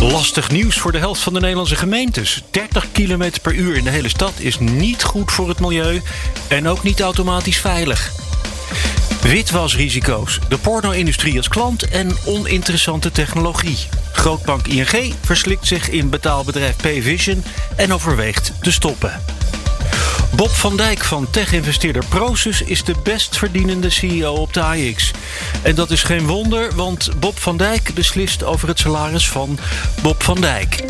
Lastig nieuws voor de helft van de Nederlandse gemeentes. 30 km per uur in de hele stad is niet goed voor het milieu en ook niet automatisch veilig. Witwasrisico's, de porno-industrie als klant en oninteressante technologie. Grootbank ING verslikt zich in betaalbedrijf Payvision en overweegt te stoppen. Bob van Dijk van tech-investeerder Prosus is de best verdienende CEO op de AX. En dat is geen wonder, want Bob van Dijk beslist over het salaris van Bob van Dijk.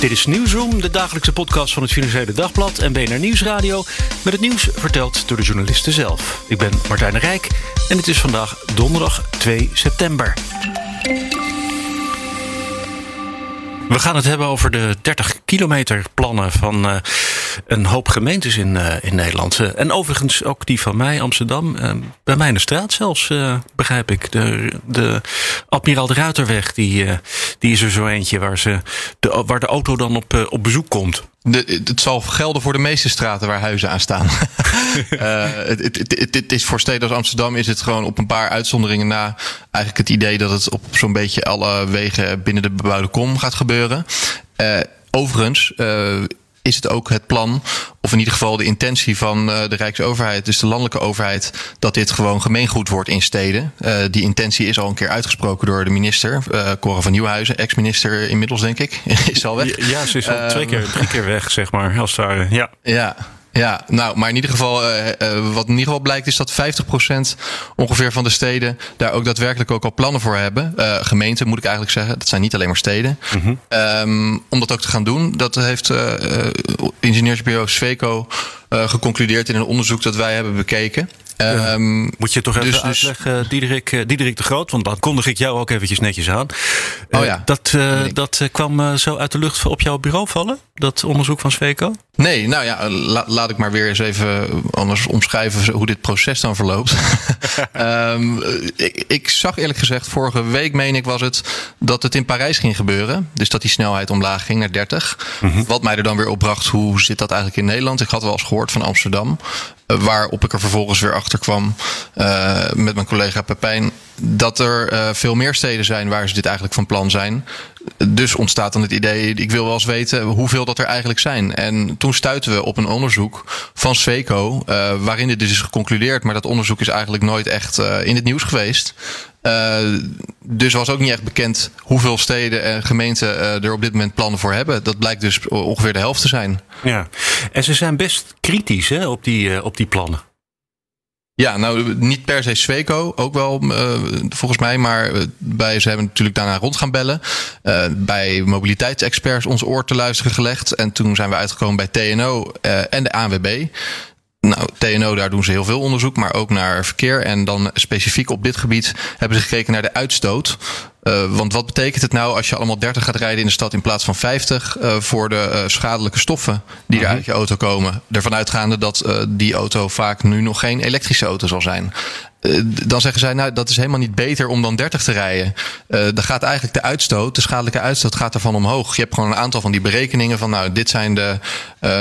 Dit is Nieuwsroom, de dagelijkse podcast van het Financiële Dagblad en BNR Nieuwsradio. Met het nieuws verteld door de journalisten zelf. Ik ben Martijn Rijk en het is vandaag donderdag 2 september. We gaan het hebben over de 30 kilometer plannen van uh, een hoop gemeentes in, uh, in Nederland. Uh, en overigens ook die van mij, Amsterdam. bij mij in de straat zelfs, begrijp ik. De, de Admiraal de Ruiterweg, die, die is er zo eentje waar, ze de, waar de auto dan op, op bezoek komt. Het zal gelden voor de meeste straten waar huizen aan staan. uh, het, het, het, is voor steden als Amsterdam is het gewoon op een paar uitzonderingen na eigenlijk het idee dat het op zo'n beetje alle wegen binnen de bebouwde kom gaat gebeuren. Uh, overigens uh, is het ook het plan, of in ieder geval de intentie van uh, de Rijksoverheid, dus de landelijke overheid, dat dit gewoon gemeengoed wordt in steden. Uh, die intentie is al een keer uitgesproken door de minister, uh, Cora van Nieuwhuizen, ex-minister inmiddels, denk ik. is al weg. Ja, ze is al twee keer, drie keer weg, zeg maar, als het ware. Ja. Ja. Ja, nou, maar in ieder geval, uh, uh, wat in ieder geval blijkt, is dat 50% ongeveer van de steden daar ook daadwerkelijk ook al plannen voor hebben. Uh, gemeenten moet ik eigenlijk zeggen. Dat zijn niet alleen maar steden. Mm -hmm. um, om dat ook te gaan doen. Dat heeft ingenieursbureau Sweco geconcludeerd in een onderzoek dat wij hebben bekeken. Ja. Um, Moet je toch even dus, uitleggen, dus, Diederik, Diederik de Groot, want dan kondig ik jou ook eventjes netjes aan. Oh ja. Dat, uh, dat kwam zo uit de lucht op jouw bureau vallen, dat onderzoek van Sweco? Nee, nou ja, la, laat ik maar weer eens even anders omschrijven hoe dit proces dan verloopt. um, ik, ik, zag eerlijk gezegd, vorige week meen ik was het, dat het in Parijs ging gebeuren. Dus dat die snelheid omlaag ging naar 30. Mm -hmm. Wat mij er dan weer opbracht, hoe zit dat eigenlijk in Nederland? Ik had wel eens gehoord van Amsterdam. Waarop ik er vervolgens weer achter kwam uh, met mijn collega Pepijn. Dat er uh, veel meer steden zijn waar ze dit eigenlijk van plan zijn. Dus ontstaat dan het idee, ik wil wel eens weten hoeveel dat er eigenlijk zijn. En toen stuiten we op een onderzoek van Sweco, uh, waarin dit dus is geconcludeerd. Maar dat onderzoek is eigenlijk nooit echt in het nieuws geweest. Uh, dus was ook niet echt bekend hoeveel steden en gemeenten uh, er op dit moment plannen voor hebben. Dat blijkt dus ongeveer de helft te zijn. Ja, en ze zijn best kritisch hè, op, die, uh, op die plannen. Ja, nou niet per se Sweco, ook wel uh, volgens mij, maar bij, ze hebben natuurlijk daarna rond gaan bellen. Uh, bij mobiliteitsexperts ons oor te luisteren gelegd. En toen zijn we uitgekomen bij TNO uh, en de ANWB. Nou, TNO, daar doen ze heel veel onderzoek, maar ook naar verkeer. En dan specifiek op dit gebied hebben ze gekeken naar de uitstoot. Uh, want wat betekent het nou als je allemaal 30 gaat rijden in de stad in plaats van 50 uh, voor de uh, schadelijke stoffen die er uit je auto komen? Ervan uitgaande dat die auto vaak nu nog geen elektrische auto zal zijn. dan zeggen zij, nou, dat is helemaal niet beter om dan 30 te rijden. dan gaat eigenlijk de uitstoot, de schadelijke uitstoot, gaat ervan omhoog. Je hebt gewoon een aantal van die berekeningen van, nou, dit zijn de,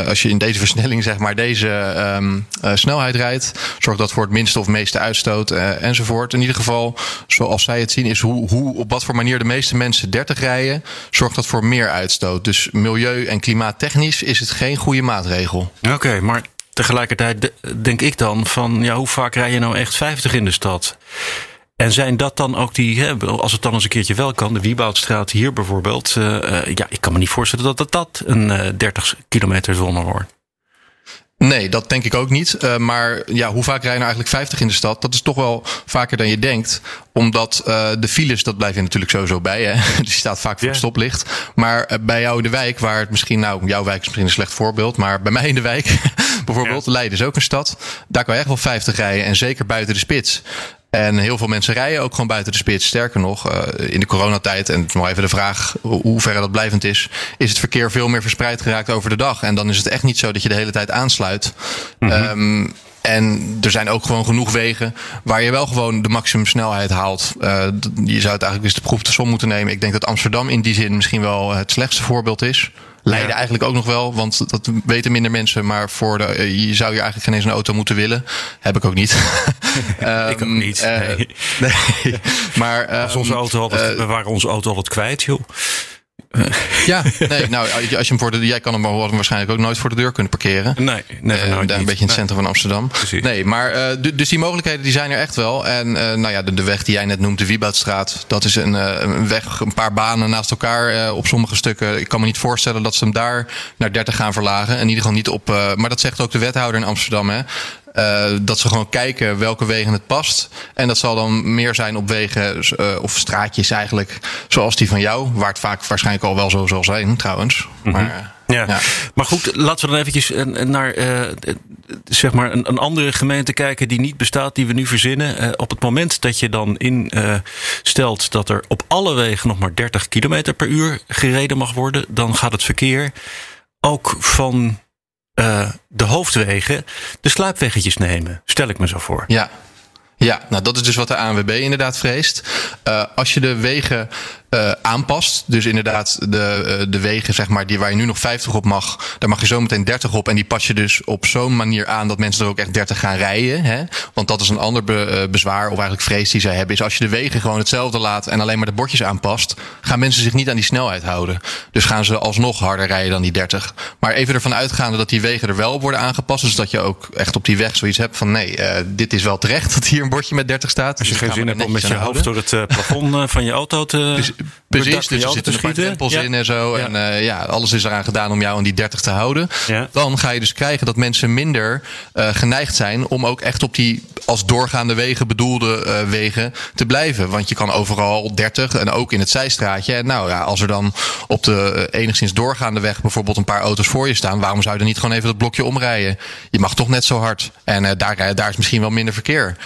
als je in deze versnelling, zeg maar, deze um, snelheid rijdt, zorgt dat voor het minste of meeste uitstoot enzovoort. In ieder geval, zoals zij het zien, is hoe, hoe op wat voor manier de meeste mensen 30 rijden, zorgt dat voor meer uitstoot. Dus milieu- en klimaattechnisch is het geen goede maatregel. Oké, maar tegelijkertijd denk ik dan van, ja, hoe vaak rij je nou echt 50 in de stad? En zijn dat dan ook die, hè, als het dan eens een keertje wel kan, de Wieboudstraat hier bijvoorbeeld. Uh, ja, ik kan me niet voorstellen dat dat, dat een uh, 30 kilometer zone wordt. Nee, dat denk ik ook niet. Uh, maar ja, hoe vaak rijden er eigenlijk 50 in de stad? Dat is toch wel vaker dan je denkt. Omdat uh, de files, dat blijf je natuurlijk sowieso bij. Hè? Dus die staat vaak voor yeah. stoplicht. Maar uh, bij jou in de wijk, waar het misschien, nou, jouw wijk is misschien een slecht voorbeeld. Maar bij mij in de wijk, bijvoorbeeld, yeah. Leiden is ook een stad. Daar kan je echt wel 50 rijden. En zeker buiten de spits. En heel veel mensen rijden ook gewoon buiten de spits. Sterker nog, uh, in de coronatijd, en nog even de vraag hoe ver dat blijvend is, is het verkeer veel meer verspreid geraakt over de dag. En dan is het echt niet zo dat je de hele tijd aansluit. Mm -hmm. um, en er zijn ook gewoon genoeg wegen waar je wel gewoon de maximumsnelheid haalt. Uh, je zou het eigenlijk eens de proef te som moeten nemen. Ik denk dat Amsterdam in die zin misschien wel het slechtste voorbeeld is. Leiden eigenlijk ook nog wel, want dat weten minder mensen. Maar voor de, eh, je zou je eigenlijk geen eens een auto moeten willen. Heb ik ook niet. um, ik ook niet. Uh, nee. maar, um, onze auto altijd, we waren onze auto altijd kwijt, joh. Ja, nee, nou, als je hem voor de, jij kan hem waarschijnlijk ook nooit voor de deur kunnen parkeren. Nee, nee, uh, daar een beetje in het centrum van Amsterdam. Precies. Nee, maar uh, dus die mogelijkheden die zijn er echt wel. En uh, nou ja, de, de, weg die jij net noemt, de Wieboudstraat, dat is een, een, weg, een paar banen naast elkaar op sommige stukken. Ik kan me niet voorstellen dat ze hem daar naar 30 gaan verlagen. In ieder geval niet op. maar dat zegt ook de wethouder in Amsterdam. Hè. Uh, dat ze gewoon kijken welke wegen het past. En dat zal dan meer zijn op wegen uh, of straatjes eigenlijk. Zoals die van jou. Waar het vaak waarschijnlijk al wel zo zal zijn trouwens. Mm -hmm. maar, ja. ja. maar goed, laten we dan eventjes naar uh, zeg maar een, een, andere gemeente kijken die niet bestaat, die we nu verzinnen. op het moment dat je dan instelt dat er op alle wegen nog maar 30 km per uur gereden mag worden, dan gaat het verkeer ook van uh, de hoofdwegen de sluipweggetjes nemen. Stel ik me zo voor. Ja. Ja, nou dat is dus wat de ANWB inderdaad vreest. Uh, als je de wegen uh, aanpast. Dus inderdaad, de, uh, de wegen zeg maar, die waar je nu nog 50 op mag, daar mag je zo meteen 30 op. En die pas je dus op zo'n manier aan dat mensen er ook echt 30 gaan rijden. Hè? Want dat is een ander be, uh, bezwaar, of eigenlijk vrees die zij hebben. Is als je de wegen gewoon hetzelfde laat en alleen maar de bordjes aanpast, gaan mensen zich niet aan die snelheid houden. Dus gaan ze alsnog harder rijden dan die 30. Maar even ervan uitgaande dat die wegen er wel op worden aangepast. Dus dat je ook echt op die weg zoiets hebt van nee, dit is wel terecht dat hier een bordje met 30 staat. Als je dus geen zin hebt om met je hoofd door het plafond van je auto te. Dus, Precies, dus er zitten een paar ja. in en zo. Ja. En uh, ja, alles is eraan gedaan om jou aan die 30 te houden. Ja. Dan ga je dus krijgen dat mensen minder uh, geneigd zijn om ook echt op die als doorgaande wegen bedoelde uh, wegen te blijven. Want je kan overal 30 en ook in het zijstraatje. En nou ja, als er dan op de enigszins doorgaande weg bijvoorbeeld een paar auto's voor je staan, waarom zou je dan niet gewoon even dat blokje omrijden? Je mag toch net zo hard. En daar, daar is misschien wel minder verkeer.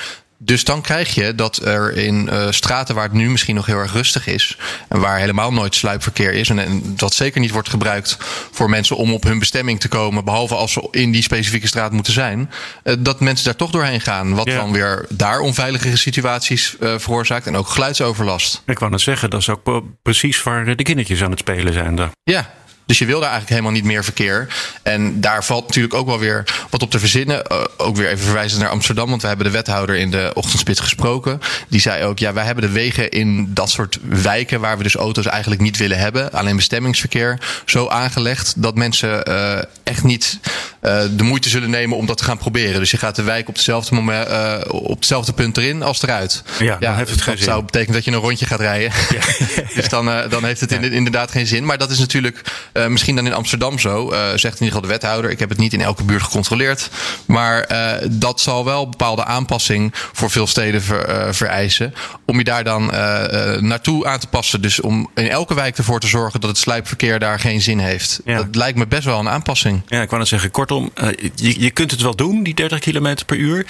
Dus dan krijg je dat er in uh, straten waar het nu misschien nog heel erg rustig is. En waar helemaal nooit sluipverkeer is. En, en, dat zeker niet wordt gebruikt voor mensen om op hun bestemming te komen. Behalve als ze in die specifieke straat moeten zijn. Uh, dat mensen daar toch doorheen gaan. Wat ja. dan weer daar onveilige situaties uh, veroorzaakt. En ook geluidsoverlast. Ik wou net zeggen, dat is ook precies waar de kindertjes aan het spelen zijn. Daar. Ja, dus je wil daar eigenlijk helemaal niet meer verkeer. En daar valt natuurlijk ook wel weer wat op te verzinnen. Uh, ook weer even verwijzen naar Amsterdam, want we hebben de wethouder in de ochtendspits gesproken. Die zei ook, ja, wij hebben de wegen in dat soort wijken waar we dus auto's eigenlijk niet willen hebben, alleen bestemmingsverkeer, zo aangelegd dat mensen uh, echt niet uh, de moeite zullen nemen om dat te gaan proberen. Dus je gaat de wijk op hetzelfde, moment, op hetzelfde punt erin als eruit. Ja, dan heeft het geen dat zin. zou betekenen dat je een rondje gaat rijden. Ja. dus dan, dan heeft het inderdaad geen zin. Maar dat is natuurlijk uh, misschien dan in Amsterdam zo, uh, zegt in ieder geval de wethouder. Ik heb het niet in elke buurt gecontroleerd. Maar uh, dat zal wel bepaalde aanpassing voor veel steden ver, vereisen. Om je daar dan naartoe aan te passen. Dus om in elke wijk ervoor te zorgen dat het sluipverkeer daar geen zin heeft. Ja. Dat lijkt me best wel een aanpassing. Ja, ik wou net zeggen, kortom, je, je kunt het wel doen, die 30 km per uur.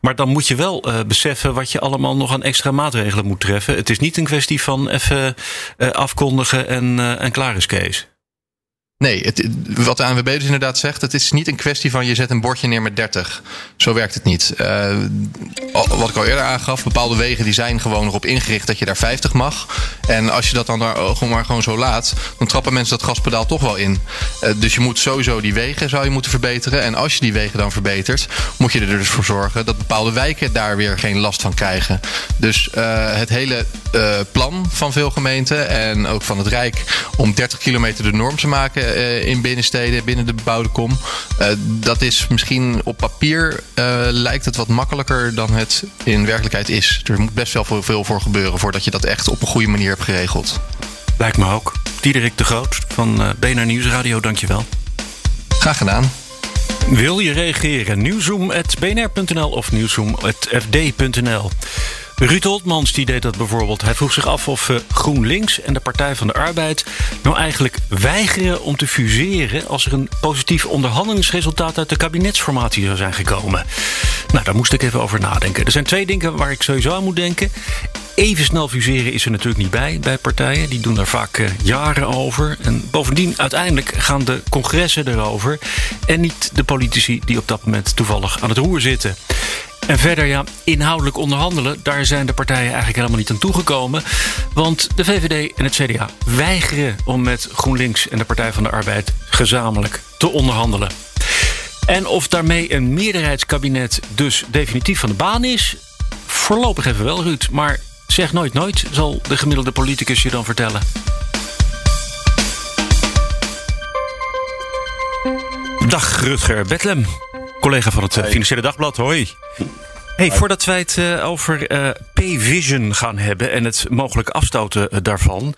Maar dan moet je wel beseffen wat je allemaal nog aan extra maatregelen moet treffen. Het is niet een kwestie van even afkondigen en, en klaar is Kees. Nee, het, wat de ANWB dus inderdaad zegt, het is niet een kwestie van je zet een bordje neer met 30. Zo werkt het niet. Uh, wat ik al eerder aangaf, bepaalde wegen die zijn gewoon nog op ingericht dat je daar 50 mag. En als je dat dan daar gewoon maar gewoon zo laat, dan trappen mensen dat gaspedaal toch wel in. Uh, dus je moet sowieso die wegen zou je moeten verbeteren. En als je die wegen dan verbetert, moet je er dus voor zorgen dat bepaalde wijken daar weer geen last van krijgen. Dus uh, het hele plan van veel gemeenten en ook van het Rijk om 30 kilometer de norm te maken uh, in binnensteden, binnen de bebouwde kom. Uh, dat is misschien op papier uh, lijkt het wat makkelijker dan het in werkelijkheid is. Er moet best wel veel voor gebeuren voordat je dat echt op een goede manier hebt geregeld. Lijkt me ook. Diederik de Groot van BNR Nieuwsradio, dankjewel. Graag gedaan. Wil je reageren? Nieuwzoom.bnr.nl of nieuwzoom.fd.nl. Ruud Holtmans die deed dat bijvoorbeeld. Hij vroeg zich af of uh, GroenLinks en de Partij van de Arbeid nou eigenlijk weigeren om te fuseren als er een positief onderhandelingsresultaat uit de kabinetsformatie zou zijn gekomen. Nou, daar moest ik even over nadenken. Er zijn twee dingen waar ik sowieso aan moet denken. even snel fuseren is er natuurlijk niet bij bij partijen. Die doen daar vaak uh, jaren over. En bovendien, uiteindelijk gaan de congressen erover. En niet de politici die op dat moment toevallig aan het roer zitten. En verder, ja, inhoudelijk onderhandelen, daar zijn de partijen eigenlijk helemaal niet aan toegekomen. Want de VVD en het CDA weigeren om met GroenLinks en de Partij van de Arbeid gezamenlijk te onderhandelen. En of daarmee een meerderheidskabinet dus definitief van de baan is, voorlopig even wel, Ruud. Maar zeg nooit nooit, zal de gemiddelde politicus je dan vertellen. Dag Rutger Betlem, collega van het eh, Financiële Dagblad. Hoi. Hey, voordat wij het uh, over uh, P-Vision gaan hebben en het mogelijk afstoten daarvan.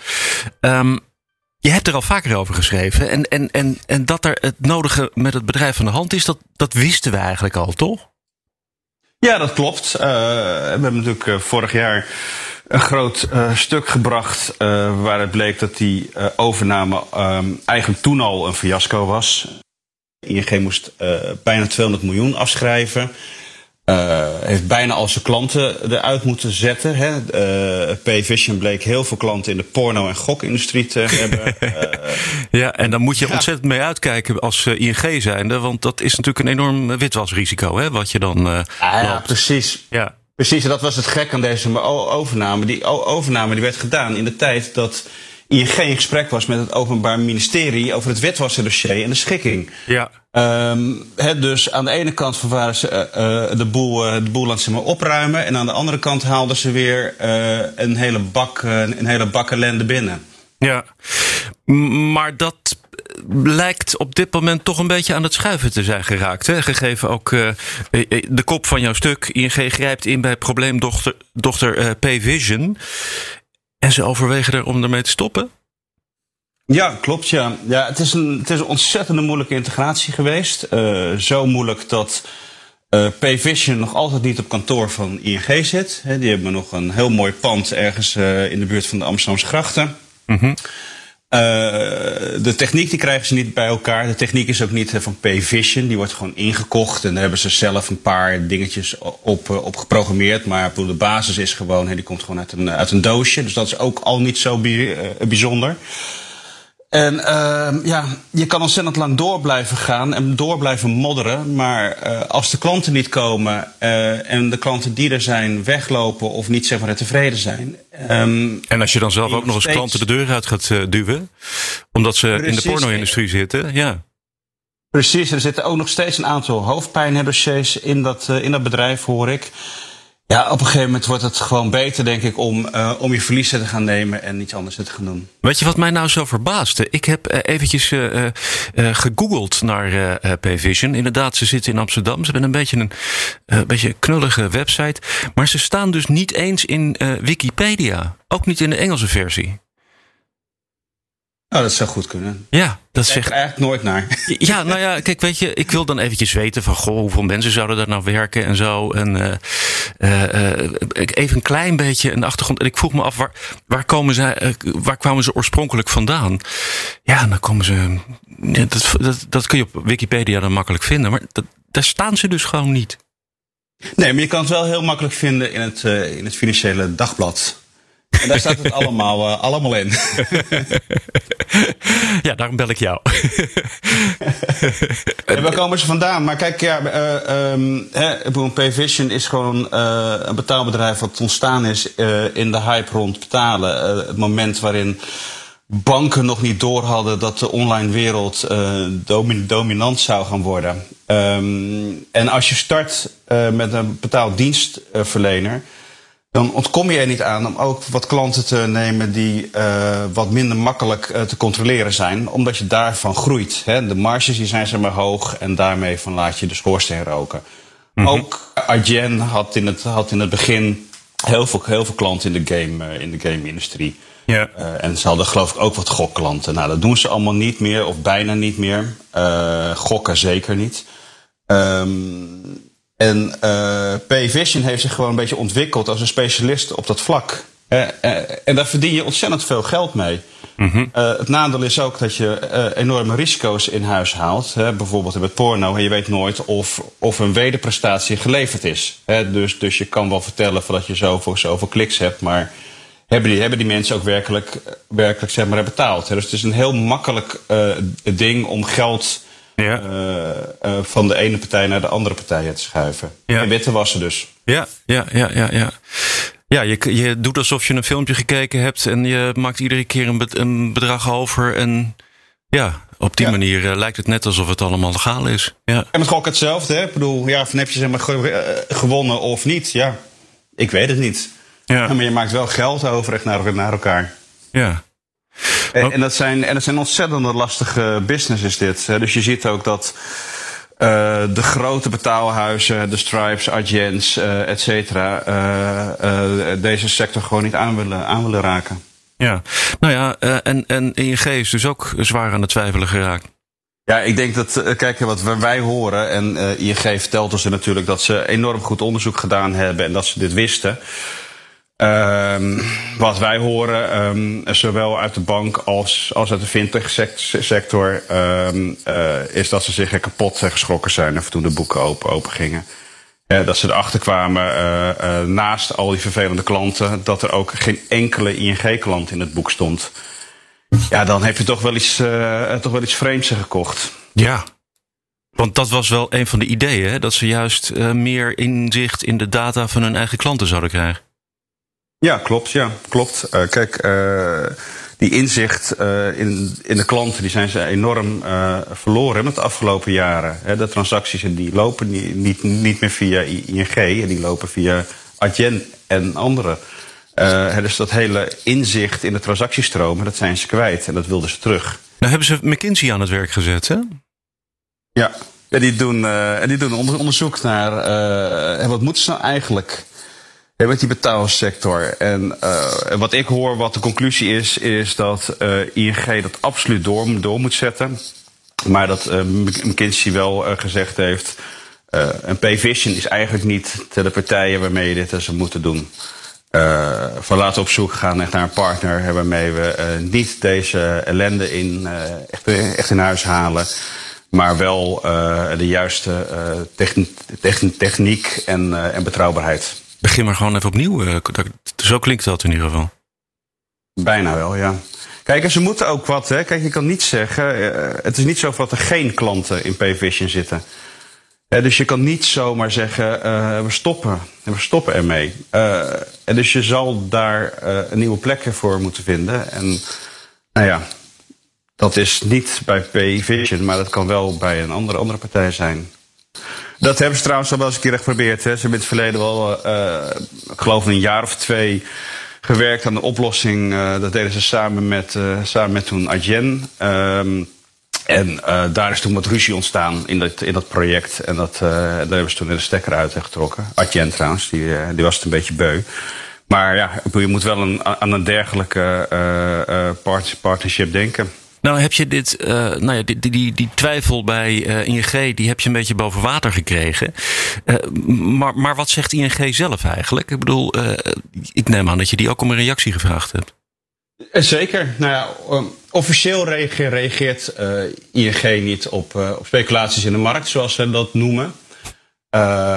Um, je hebt er al vaker over geschreven. En, en, en, en dat er het nodige met het bedrijf van de hand is, dat, dat wisten we eigenlijk al, toch? Ja, dat klopt. Uh, we hebben natuurlijk uh, vorig jaar een groot uh, stuk gebracht waar het bleek dat die overname um, eigenlijk toen al een fiasco was. ING moest bijna 200 miljoen afschrijven. Uh, heeft bijna al zijn klanten eruit moeten zetten. Hè. Uh, bleek heel veel klanten in de porno- en gokindustrie te hebben. Uh, ja, en dan moet je ja. ontzettend mee uitkijken als ING zijnde. Want dat is natuurlijk een enorm witwasrisico, hè, wat je dan. Ah, ja, precies. Ja. Precies, en dat was het gek aan deze overname. Die overname die werd gedaan in de tijd dat ING in gesprek was met het Openbaar Ministerie over het witwassendossier en de schikking. Ja. Um, he, dus aan de ene kant waren ze uh, uh, de, boel, uh, de boel aan ze maar opruimen. En aan de andere kant haalden ze weer een, hele bak, een hele bak ellende binnen. Ja, maar dat lijkt op dit moment toch een beetje aan het schuiven te zijn geraakt. Hè? Gegeven ook de kop van jouw stuk. ING grijpt in bij probleemdochter dochter, P-Vision. En ze overwegen er om ermee te stoppen? Ja, klopt. Ja. Ja, het, is een, het is een ontzettende moeilijke integratie geweest. Uh, zo moeilijk dat uh, Pvision nog altijd niet op kantoor van ING zit. He, die hebben nog een heel mooi pand ergens uh, in de buurt van de Amsterdamse grachten. Mm -hmm. Uh, de techniek die krijgen ze niet bij elkaar. De techniek is ook niet van P-Vision. Die wordt gewoon ingekocht. En daar hebben ze zelf een paar dingetjes op, op geprogrammeerd. Maar de basis is gewoon, die komt gewoon uit een, uit een doosje. Dus dat is ook al niet zo bijzonder. En uh, ja, je kan ontzettend lang door blijven gaan en door blijven modderen. Maar uh, als de klanten niet komen uh, en de klanten die er zijn weglopen of niet zeg maar tevreden zijn. Um, en als je dan zelf ook nog eens steeds... klanten de deur uit gaat uh, duwen, omdat ze Precies, in de porno-industrie zitten, ja. Precies, er zitten ook nog steeds een aantal hoofdpijndossiers in dat, in dat bedrijf, hoor ik. Ja, op een gegeven moment wordt het gewoon beter, denk ik, om, uh, om je verliezen te gaan nemen en iets anders te gaan doen. Weet je wat mij nou zo verbaasde? Ik heb uh, eventjes uh, gegoogeld naar Pvision. Inderdaad, ze zitten in Amsterdam. Ze hebben een beetje een beetje knullige website. Maar ze staan dus niet eens in Wikipedia. Ook niet in de Engelse versie. Nou, dat zou goed kunnen. Ja, dat zegt eigenlijk nooit naar. Ja, nou ja, kijk, weet je, ik wil dan eventjes weten van goh, hoeveel mensen zouden daar nou werken en zo. En uh, even een klein beetje een achtergrond. En ik vroeg me af, waar, waar, komen zij, waar kwamen ze oorspronkelijk vandaan? Ja, dan komen ze. Dat, dat, dat kun je op Wikipedia dan makkelijk vinden, maar dat, daar staan ze dus gewoon niet. Nee, maar je kan het wel heel makkelijk vinden in het, in het financiële dagblad. En daar staat het allemaal, uh, allemaal in. ja, daarom bel ik jou. en waar komen ze vandaan? Maar kijk, ja, uh, um, Payvision is gewoon uh, een betaalbedrijf wat ontstaan is in de hype rond betalen. het moment waarin banken nog niet door hadden dat de online wereld domin dominant zou gaan worden. Um, en als je start met een betaaldienstverlener dan ontkom je er niet aan om ook wat klanten te nemen die uh, wat minder makkelijk uh, te controleren zijn, omdat je daarvan groeit. Hè? De marges die zijn zeg maar hoog en daarmee van laat je de schoorsteen roken. Mm -hmm. Ook Adyen had in het, had in het begin heel veel, heel veel klanten in de game, uh, in de game-industrie. Ja. en ze hadden geloof ik ook wat gokklanten. Nou, dat doen ze allemaal niet meer, of bijna niet meer. gokken zeker niet. Um, en uh, P-Vision heeft zich gewoon een beetje ontwikkeld als een specialist op dat vlak. Uh, uh, en daar verdien je ontzettend veel geld mee. Uh, het nadeel is ook dat je enorme risico's in huis haalt. Hè? Bijvoorbeeld met porno. En je weet nooit of, of een wederprestatie geleverd is. Hè? Dus, dus je kan wel vertellen dat je zoveel, zoveel kliks hebt. Maar hebben die, hebben die mensen ook werkelijk, werkelijk zeg maar, betaald? Hè? Dus het is een heel makkelijk ding om geld ja. van de ene partij naar de andere partij te schuiven. Ja. En witte wassen dus. Ja, ja, ja, ja. ja. Ja, je, je doet alsof je een filmpje gekeken hebt en je maakt iedere keer een, een bedrag over. En ja, op die manier uh, lijkt het net alsof het allemaal legaal is. Ja. En met gok hetzelfde, hè? Ik bedoel, ja, van heb je zeg maar gewonnen of niet? Ja, ik weet het niet. Ja. Maar je maakt wel geld over echt naar, naar elkaar. Ja. En, en, dat zijn, en dat zijn ontzettend lastige businesses dit. Dus je ziet ook dat uh, de grote betaalhuizen, de Stripes, Agents, uh, et cetera, uh, deze sector gewoon niet aan willen, aan willen raken. Ja, nou ja, en, en ING is dus ook zwaar aan het twijfelen geraakt. Ja, ik denk dat, kijk, wat wij horen, en ING vertelt ons natuurlijk dat ze enorm goed onderzoek gedaan hebben en dat ze dit wisten. Um, wat wij horen, um, zowel uit de bank als, als uit de fintech sector, um, uh, is dat ze zich kapot geschrokken zijn toen de boeken open, gingen. Uh, dat ze erachter kwamen, naast al die vervelende klanten, dat er ook geen enkele ING-klant in het boek stond. Ja, dan heb je toch wel iets, toch wel iets vreemds gekocht. Ja, want dat was wel een van de ideeën, hè? dat ze juist meer inzicht in de data van hun eigen klanten zouden krijgen. Ja, klopt. Ja, klopt. Uh, kijk, uh, die inzicht uh, in, in de klanten die zijn ze enorm verloren met de afgelopen jaren. Hè, de transacties die lopen niet, niet, niet meer via ING, die lopen via Adyen en anderen. dus dat hele inzicht in de transactiestromen, dat zijn ze kwijt en dat wilden ze terug. Nou hebben ze McKinsey aan het werk gezet, hè? Ja, en die doen, die doen onderzoek naar wat moeten ze nou eigenlijk ja, met die betaalsector. En uh, wat ik hoor, wat de conclusie is, is dat uh, ING dat absoluut door, door moet zetten. Maar dat uh, McKinsey wel gezegd heeft. een Payvision is eigenlijk niet de partijen waarmee je dit zou moeten doen. van laten op zoek gaan naar een partner waarmee we niet deze ellende in, echt, echt in huis halen maar wel de juiste techniek en, en betrouwbaarheid. Begin maar gewoon even opnieuw. Eh, zo klinkt dat in ieder geval. Bijna wel, ja. Kijk, en ze moeten ook wat. Hè. Kijk, je kan niet zeggen. Uh, het is niet zo dat er geen klanten in Payvision zitten. Dus je kan niet zomaar zeggen: uh, we stoppen. We stoppen ermee. en dus je zal daar een nieuwe plek voor moeten vinden. En nou ja, dat is niet bij Payvision, maar dat kan wel bij een andere, andere partij zijn. Dat hebben ze trouwens al wel eens een keer geprobeerd. Hè. Ze hebben in het verleden wel, uh, ik geloof een jaar of twee, gewerkt aan de oplossing. Uh, dat deden ze samen met, samen met toen Adyen. Um, en daar is toen wat ruzie ontstaan in dat, in dat project. En dat, daar hebben ze toen de stekker uit getrokken. Adyen trouwens, die, die was het een beetje beu. Maar ja, je moet wel een, aan een dergelijke partnership denken. Nou heb je dit, uh, nou ja, die, die, die twijfel bij uh, ING, die heb je een beetje boven water gekregen. Uh, maar, maar wat zegt ING zelf eigenlijk? Ik bedoel, ik neem aan dat je die ook om een reactie gevraagd hebt. Zeker. Nou ja, officieel reageert, ING niet op, op, speculaties in de markt, zoals ze dat noemen.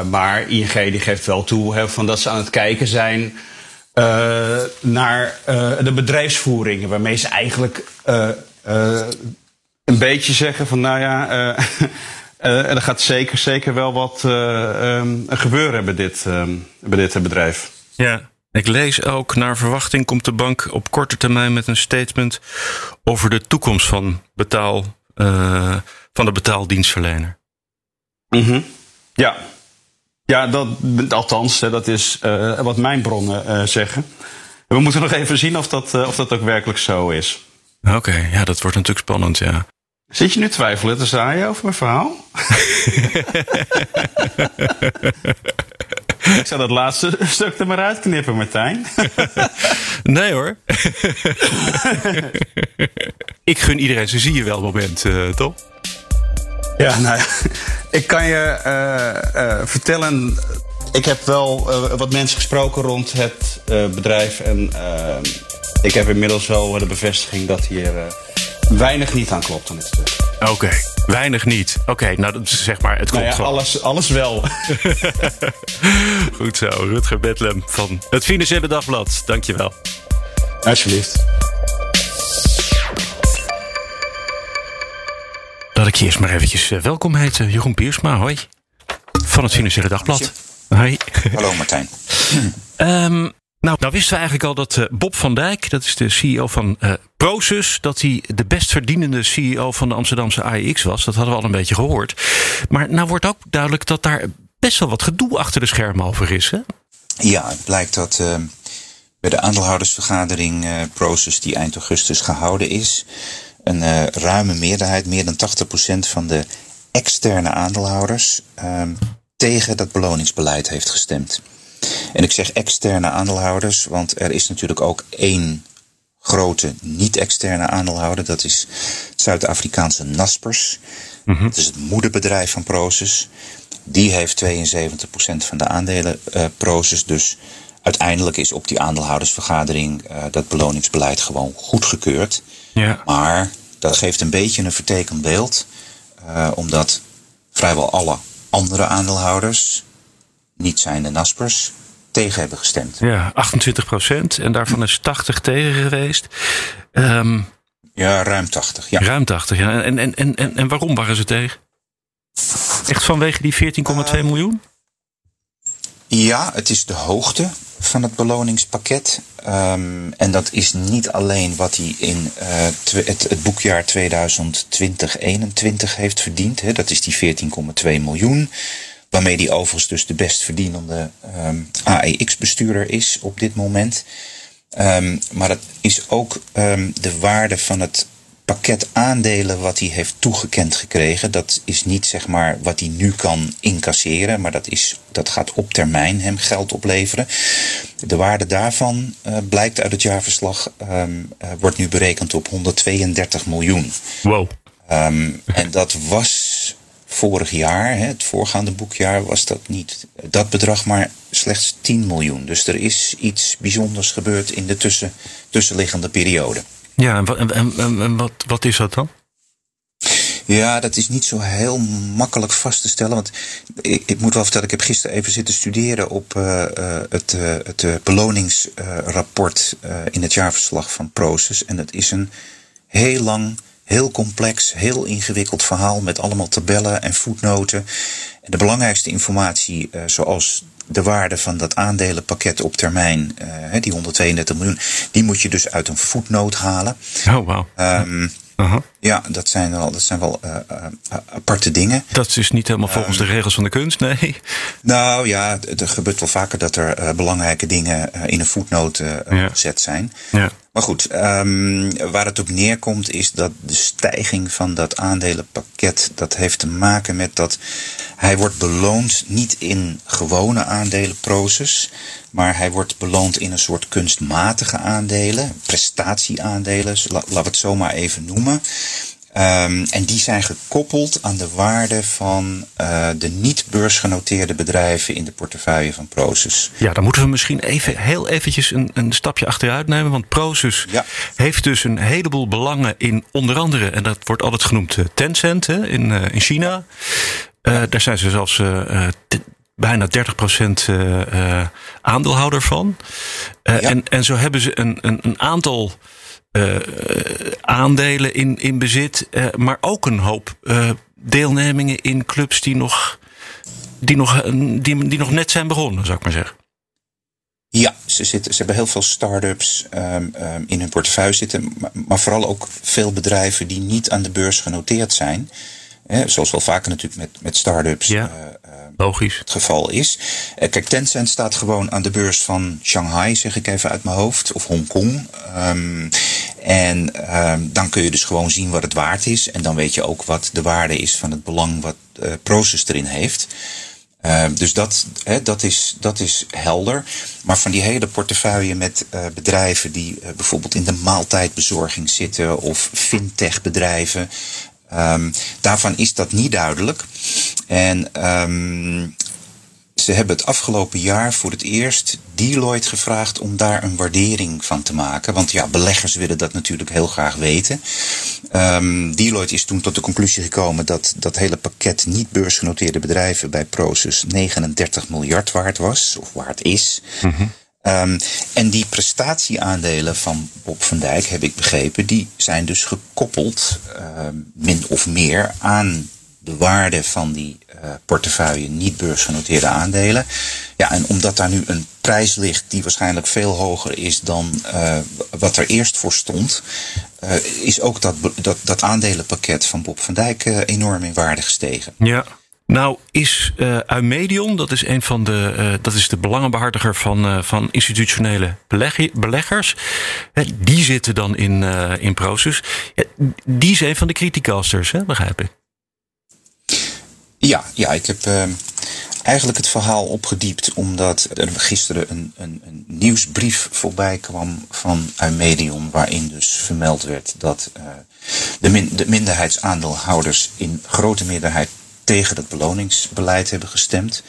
maar ING die geeft wel toe van dat ze aan het kijken zijn naar de bedrijfsvoering, waarmee ze eigenlijk uh, een beetje zeggen van nou ja, uh, uh, er gaat zeker, zeker wel wat um, gebeuren bij dit, um, bij dit bedrijf. Ja, ik lees ook, naar verwachting komt de bank op korte termijn met een statement over de toekomst van, betaal, van de betaaldienstverlener. Mm -hmm. Ja, ja dat, althans, dat is wat mijn bronnen zeggen. We moeten nog even zien of dat, of dat ook werkelijk zo is. Oké, ja, dat wordt natuurlijk spannend, ja. Zit je nu twijfelen te zaaien over mijn verhaal? Ik zou dat laatste stuk er maar uitknippen, Martijn. nee hoor. ik gun iedereen zijn zie je wel moment, uh, toch? Ja, nou ja, ik kan je uh, uh, vertellen. Ik heb wel wat mensen gesproken rond het bedrijf. En ik heb inmiddels wel de bevestiging dat hier uh, weinig niet aan klopt aan dit stuk. Oké, weinig niet. Oké, nou dat is zeg maar, het klopt nou ja, alles, alles wel. Goed zo, Rutger Bedlem van het Financiële Dagblad. Dankjewel. Alsjeblieft. Laat ik je eerst maar eventjes uh, welkom heten. Jeroen Piersma, hoi. Van het Financiële Dagblad. Hoi. Hallo Martijn. um, nou, nou wisten we eigenlijk al dat uh, Bob van Dijk, dat is de CEO van uh, Prosus, dat hij de best verdienende CEO van de Amsterdamse AEX was. Dat hadden we al een beetje gehoord. Maar nou wordt ook duidelijk dat daar best wel wat gedoe achter de schermen over is. Hè? Ja, het blijkt dat uh, bij de aandeelhoudersvergadering Prosus die eind augustus gehouden is, een ruime meerderheid, meer dan 80% van de externe aandeelhouders, ehm, tegen dat beloningsbeleid heeft gestemd. En ik zeg externe aandeelhouders, want er is natuurlijk ook één grote niet-externe aandeelhouder. Dat is het Zuid-Afrikaanse Naspers. Mm Dat is het moederbedrijf van Proces. Die heeft 72% van de aandelen uh, Proces. Dus uiteindelijk is op die aandeelhoudersvergadering uh, dat beloningsbeleid gewoon goedgekeurd. Ja. Maar dat geeft een beetje een vertekend beeld. Uh, omdat vrijwel alle andere aandeelhouders niet zijn de Naspers, tegen hebben gestemd. Ja, 28 procent. En daarvan is 80 tegen geweest. Um, ja, ruim 80. Ja. Ruim 80, ja. En, en, en, en, en waarom waren ze tegen? Echt vanwege die 14,2 uh, miljoen? Ja, het is de hoogte van het beloningspakket. Um, en dat is niet alleen wat hij in uh, het, het, boekjaar 2020-21 heeft verdiend. Hè. Dat is die 14,2 miljoen. Waarmee die overigens dus de best verdienende um, AEX-bestuurder is op dit moment. Um, maar dat is ook um, de waarde van het pakket aandelen wat hij heeft toegekend gekregen. Dat is niet zeg maar wat hij nu kan incasseren, maar dat, is, dat gaat op termijn hem geld opleveren. De waarde daarvan uh, blijkt uit het jaarverslag, um, uh, wordt nu berekend op 132 miljoen. Wow. Um, en dat was vorig jaar, het voorgaande boekjaar, was dat niet dat bedrag, maar slechts 10 miljoen. Dus er is iets bijzonders gebeurd in de tussen, tussenliggende periode. Ja, en, en, en wat, wat is dat dan? Ja, dat is niet zo heel makkelijk vast te stellen. Want ik, ik moet wel vertellen, ik heb gisteren even zitten studeren op uh, uh, het, uh, het beloningsrapport in het jaarverslag van Proces. En dat is een heel lang Heel complex, heel ingewikkeld verhaal met allemaal tabellen en voetnoten. En de belangrijkste informatie, uh, zoals de waarde van dat aandelenpakket op termijn, uh, die 132 miljoen, die moet je dus uit een voetnoot halen. Oh, wow. Um, uh -huh. Ja, dat zijn wel, dat zijn wel uh, uh, aparte dingen. Dat is niet helemaal volgens um, de regels van de kunst, nee. Nou ja, er gebeurt wel vaker dat er uh, belangrijke dingen in een voetnoot ja. gezet zijn. Ja. Maar goed, um, waar het op neerkomt is dat de stijging van dat aandelenpakket, dat heeft te maken met dat hij wordt beloond niet in gewone aandelenproces, maar hij wordt beloond in een soort kunstmatige aandelen, prestatieaandelen, laten we het zo maar even noemen. Um, en die zijn gekoppeld aan de waarde van uh, de niet beursgenoteerde bedrijven in de portefeuille van Prosus. Ja, dan moeten we misschien even, heel eventjes een, een stapje achteruit nemen. Want Prosus ja. heeft dus een heleboel belangen in onder andere, en dat wordt altijd genoemd uh, Tencent hè, in, uh, in China. Daar zijn ze zelfs bijna 30% aandeelhouder van. Ja. en, en zo hebben ze een, een, een aantal uh, aandelen in, in bezit, uh, maar ook een hoop uh, deelnemingen in clubs die nog, die, nog, die, nog net zijn begonnen, zou ik maar zeggen. Ja, ze, zitten, ze hebben heel veel start-ups um, um, in hun portefeuille zitten, maar, vooral ook veel bedrijven die niet aan de beurs genoteerd zijn. Hè, zoals wel vaker natuurlijk met, met start-ups ja, logisch. het geval is. kijk, Tencent staat gewoon aan de beurs van Shanghai, zeg ik even uit mijn hoofd, of Hongkong. Um, en um, dan kun je dus gewoon zien wat het waard is. En dan weet je ook wat de waarde is van het belang wat uh, Proces erin heeft. Uh, dus dat, hè, dat, is, dat is helder. Maar van die hele portefeuille met uh, bedrijven die uh, bijvoorbeeld in de maaltijdbezorging zitten of fintech bedrijven. Um, daarvan is dat niet duidelijk. En um, ze hebben het afgelopen jaar voor het eerst Deloitte gevraagd om daar een waardering van te maken. Want ja, beleggers willen dat natuurlijk heel graag weten. Um, Deloitte is toen tot de conclusie gekomen dat dat hele pakket niet beursgenoteerde bedrijven bij Proces 39 miljard waard was, of waard is. Mm Um, en die prestatieaandelen van Bob van Dijk, heb ik begrepen, die zijn dus gekoppeld, uh, min of meer, aan de waarde van die uh, portefeuille niet beursgenoteerde aandelen. Ja, en omdat daar nu een prijs ligt die waarschijnlijk veel hoger is dan uh, wat er eerst voor stond, uh, is ook dat, dat, dat aandelenpakket van Bob van Dijk enorm in waarde gestegen. Ja. Nou is uh, dat is een van de, uh, dat is de belangenbehartiger van, uh, van institutionele beleg beleggers. die zitten dan in, in Proces. die is een van de criticasters, hè, begrijp ik. Ja, ja ik heb eigenlijk het verhaal opgediept omdat er gisteren een, een, een nieuwsbrief voorbij kwam van Eumedion. Waarin dus vermeld werd dat de, min, de minderheidsaandeelhouders in grote meerderheid tegen het beloningsbeleid hebben gestemd.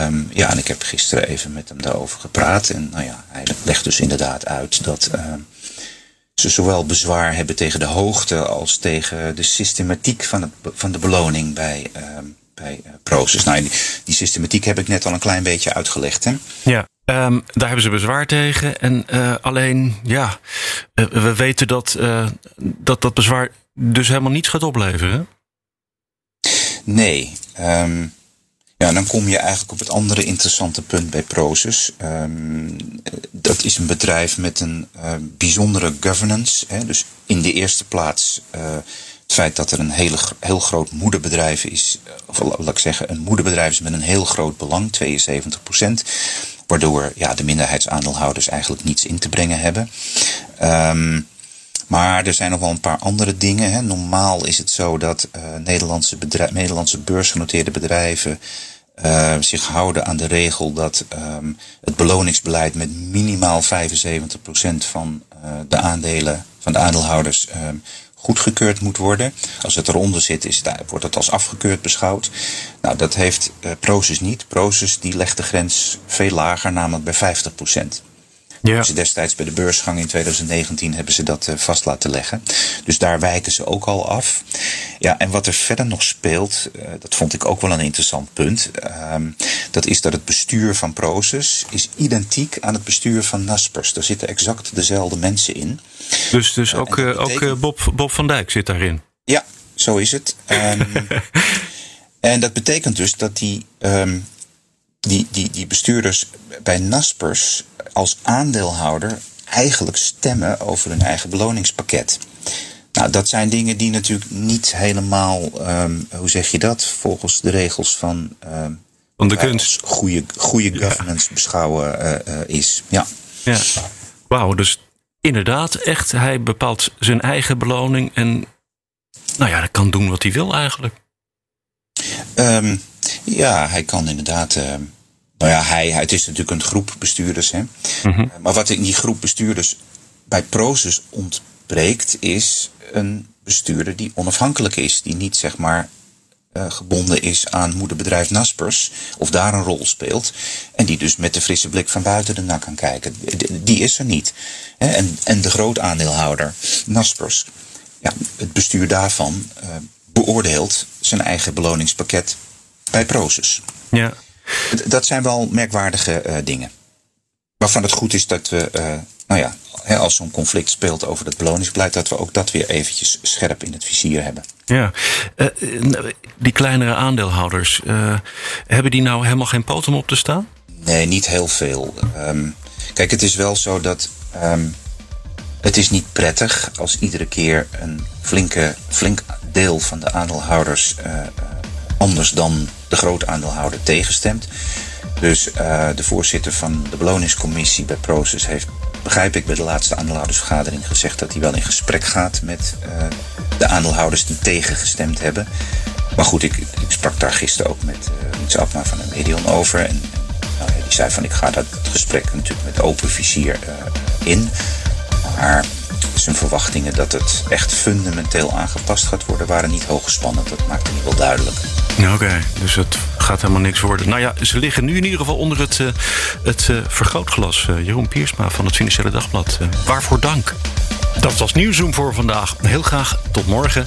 Um, ja, en ik heb gisteren even met hem daarover gepraat. En nou ja, hij legt dus inderdaad uit dat uh, ze zowel bezwaar hebben tegen de hoogte als tegen de systematiek van, het, van de beloning bij, uh, bij uh, Proces. Nou, die, die, systematiek heb ik net al een klein beetje uitgelegd. Hè? Ja. Daar hebben ze bezwaar tegen. En uh, alleen, ja, uh, we weten dat, dat dat bezwaar dus helemaal niets gaat opleveren. Nee. Um, ja, dan kom je eigenlijk op het andere interessante punt bij Proces. Um, dat is een bedrijf met een uh, bijzondere governance. Hè, dus in de eerste plaats uh, het feit dat er een hele, heel groot moederbedrijf is. Of laat ik zeggen, een moederbedrijf is met een heel groot belang, 72 procent. Waardoor ja, de minderheidsaandeelhouders eigenlijk niets in te brengen hebben. Um, maar er zijn nog wel een paar andere dingen. Hè. Normaal is het zo dat uh, Nederlandse, bedrijf, Nederlandse beursgenoteerde bedrijven uh, zich houden aan de regel dat um, het beloningsbeleid met minimaal 75% van uh, de aandelen van de aandeelhouders um, goedgekeurd moet worden. Als het eronder zit, is het, wordt het als afgekeurd beschouwd. Nou, dat heeft uh, Proces niet. Proces die legt de grens veel lager, namelijk bij 50%. Ja. Ze destijds bij de beursgang in 2019 hebben ze dat uh, vast laten leggen. Dus daar wijken ze ook al af. Ja, en wat er verder nog speelt, uh, dat vond ik ook wel een interessant punt. Uh, dat is dat het bestuur van Proces is identiek aan het bestuur van Naspers. Daar zitten exact dezelfde mensen in. Dus, dus ook, betekent... ook Bob, Bob van Dijk zit daarin? Ja, zo is het. Um, en dat betekent dus dat die, um, die, die, die bestuurders bij Naspers als aandeelhouder eigenlijk stemmen over hun eigen beloningspakket. Nou, dat zijn dingen die natuurlijk niet helemaal, um, hoe zeg je dat, volgens de regels van, um, van de kunst. Goede, goede governance ja. beschouwen uh, uh, is. Ja. ja. Wauw, dus inderdaad, echt, hij bepaalt zijn eigen beloning en, nou ja, hij kan doen wat hij wil eigenlijk. Um, ja, hij kan inderdaad. Uh, nou ja, hij, het is natuurlijk een groep bestuurders. Hè? Mm-hmm. Maar wat in die groep bestuurders bij Proces ontbreekt, is een bestuurder die onafhankelijk is. Die niet zeg maar uh, gebonden is aan moederbedrijf Naspers. Of daar een rol speelt. En die dus met de frisse blik van buiten ernaar kan kijken. Die is er niet. Hè? En, en de grootaandeelhouder Naspers. Ja, het bestuur daarvan uh, beoordeelt zijn eigen beloningspakket bij Proces. Ja. Dat zijn wel merkwaardige uh, dingen. Waarvan het goed is dat we, uh, nou ja, als zo'n conflict speelt over het beloningsbeleid, dat we ook dat weer eventjes scherp in het vizier hebben. Ja, uh, die kleinere aandeelhouders, hebben die nou helemaal geen poot om op te staan? Nee, niet heel veel. Um, kijk, het is wel zo dat um, het is niet prettig als iedere keer een flinke, flink deel van de aandeelhouders anders dan de grote aandeelhouder tegenstemt. Dus uh, de voorzitter van de beloningscommissie bij Proces heeft, begrijp ik, bij de laatste aandeelhoudersvergadering gezegd dat hij wel in gesprek gaat met de aandeelhouders die tegengestemd hebben. Maar goed, ik, ik sprak daar gisteren ook met Niets Abma van de Medion over. En, nou die zei van ik ga dat gesprek natuurlijk met open vizier in. Maar zijn verwachtingen dat het echt fundamenteel aangepast gaat worden, waren niet hoog gespannen. Dat maakte niet wel duidelijk. Oké, dus het gaat helemaal niks worden. Nou ja, ze liggen nu in ieder geval onder het, uh, het uh, vergrootglas. Uh, Jeroen Piersma van het Financiële Dagblad. waarvoor dank. Dat was Nieuwszoom voor vandaag. Heel graag tot morgen.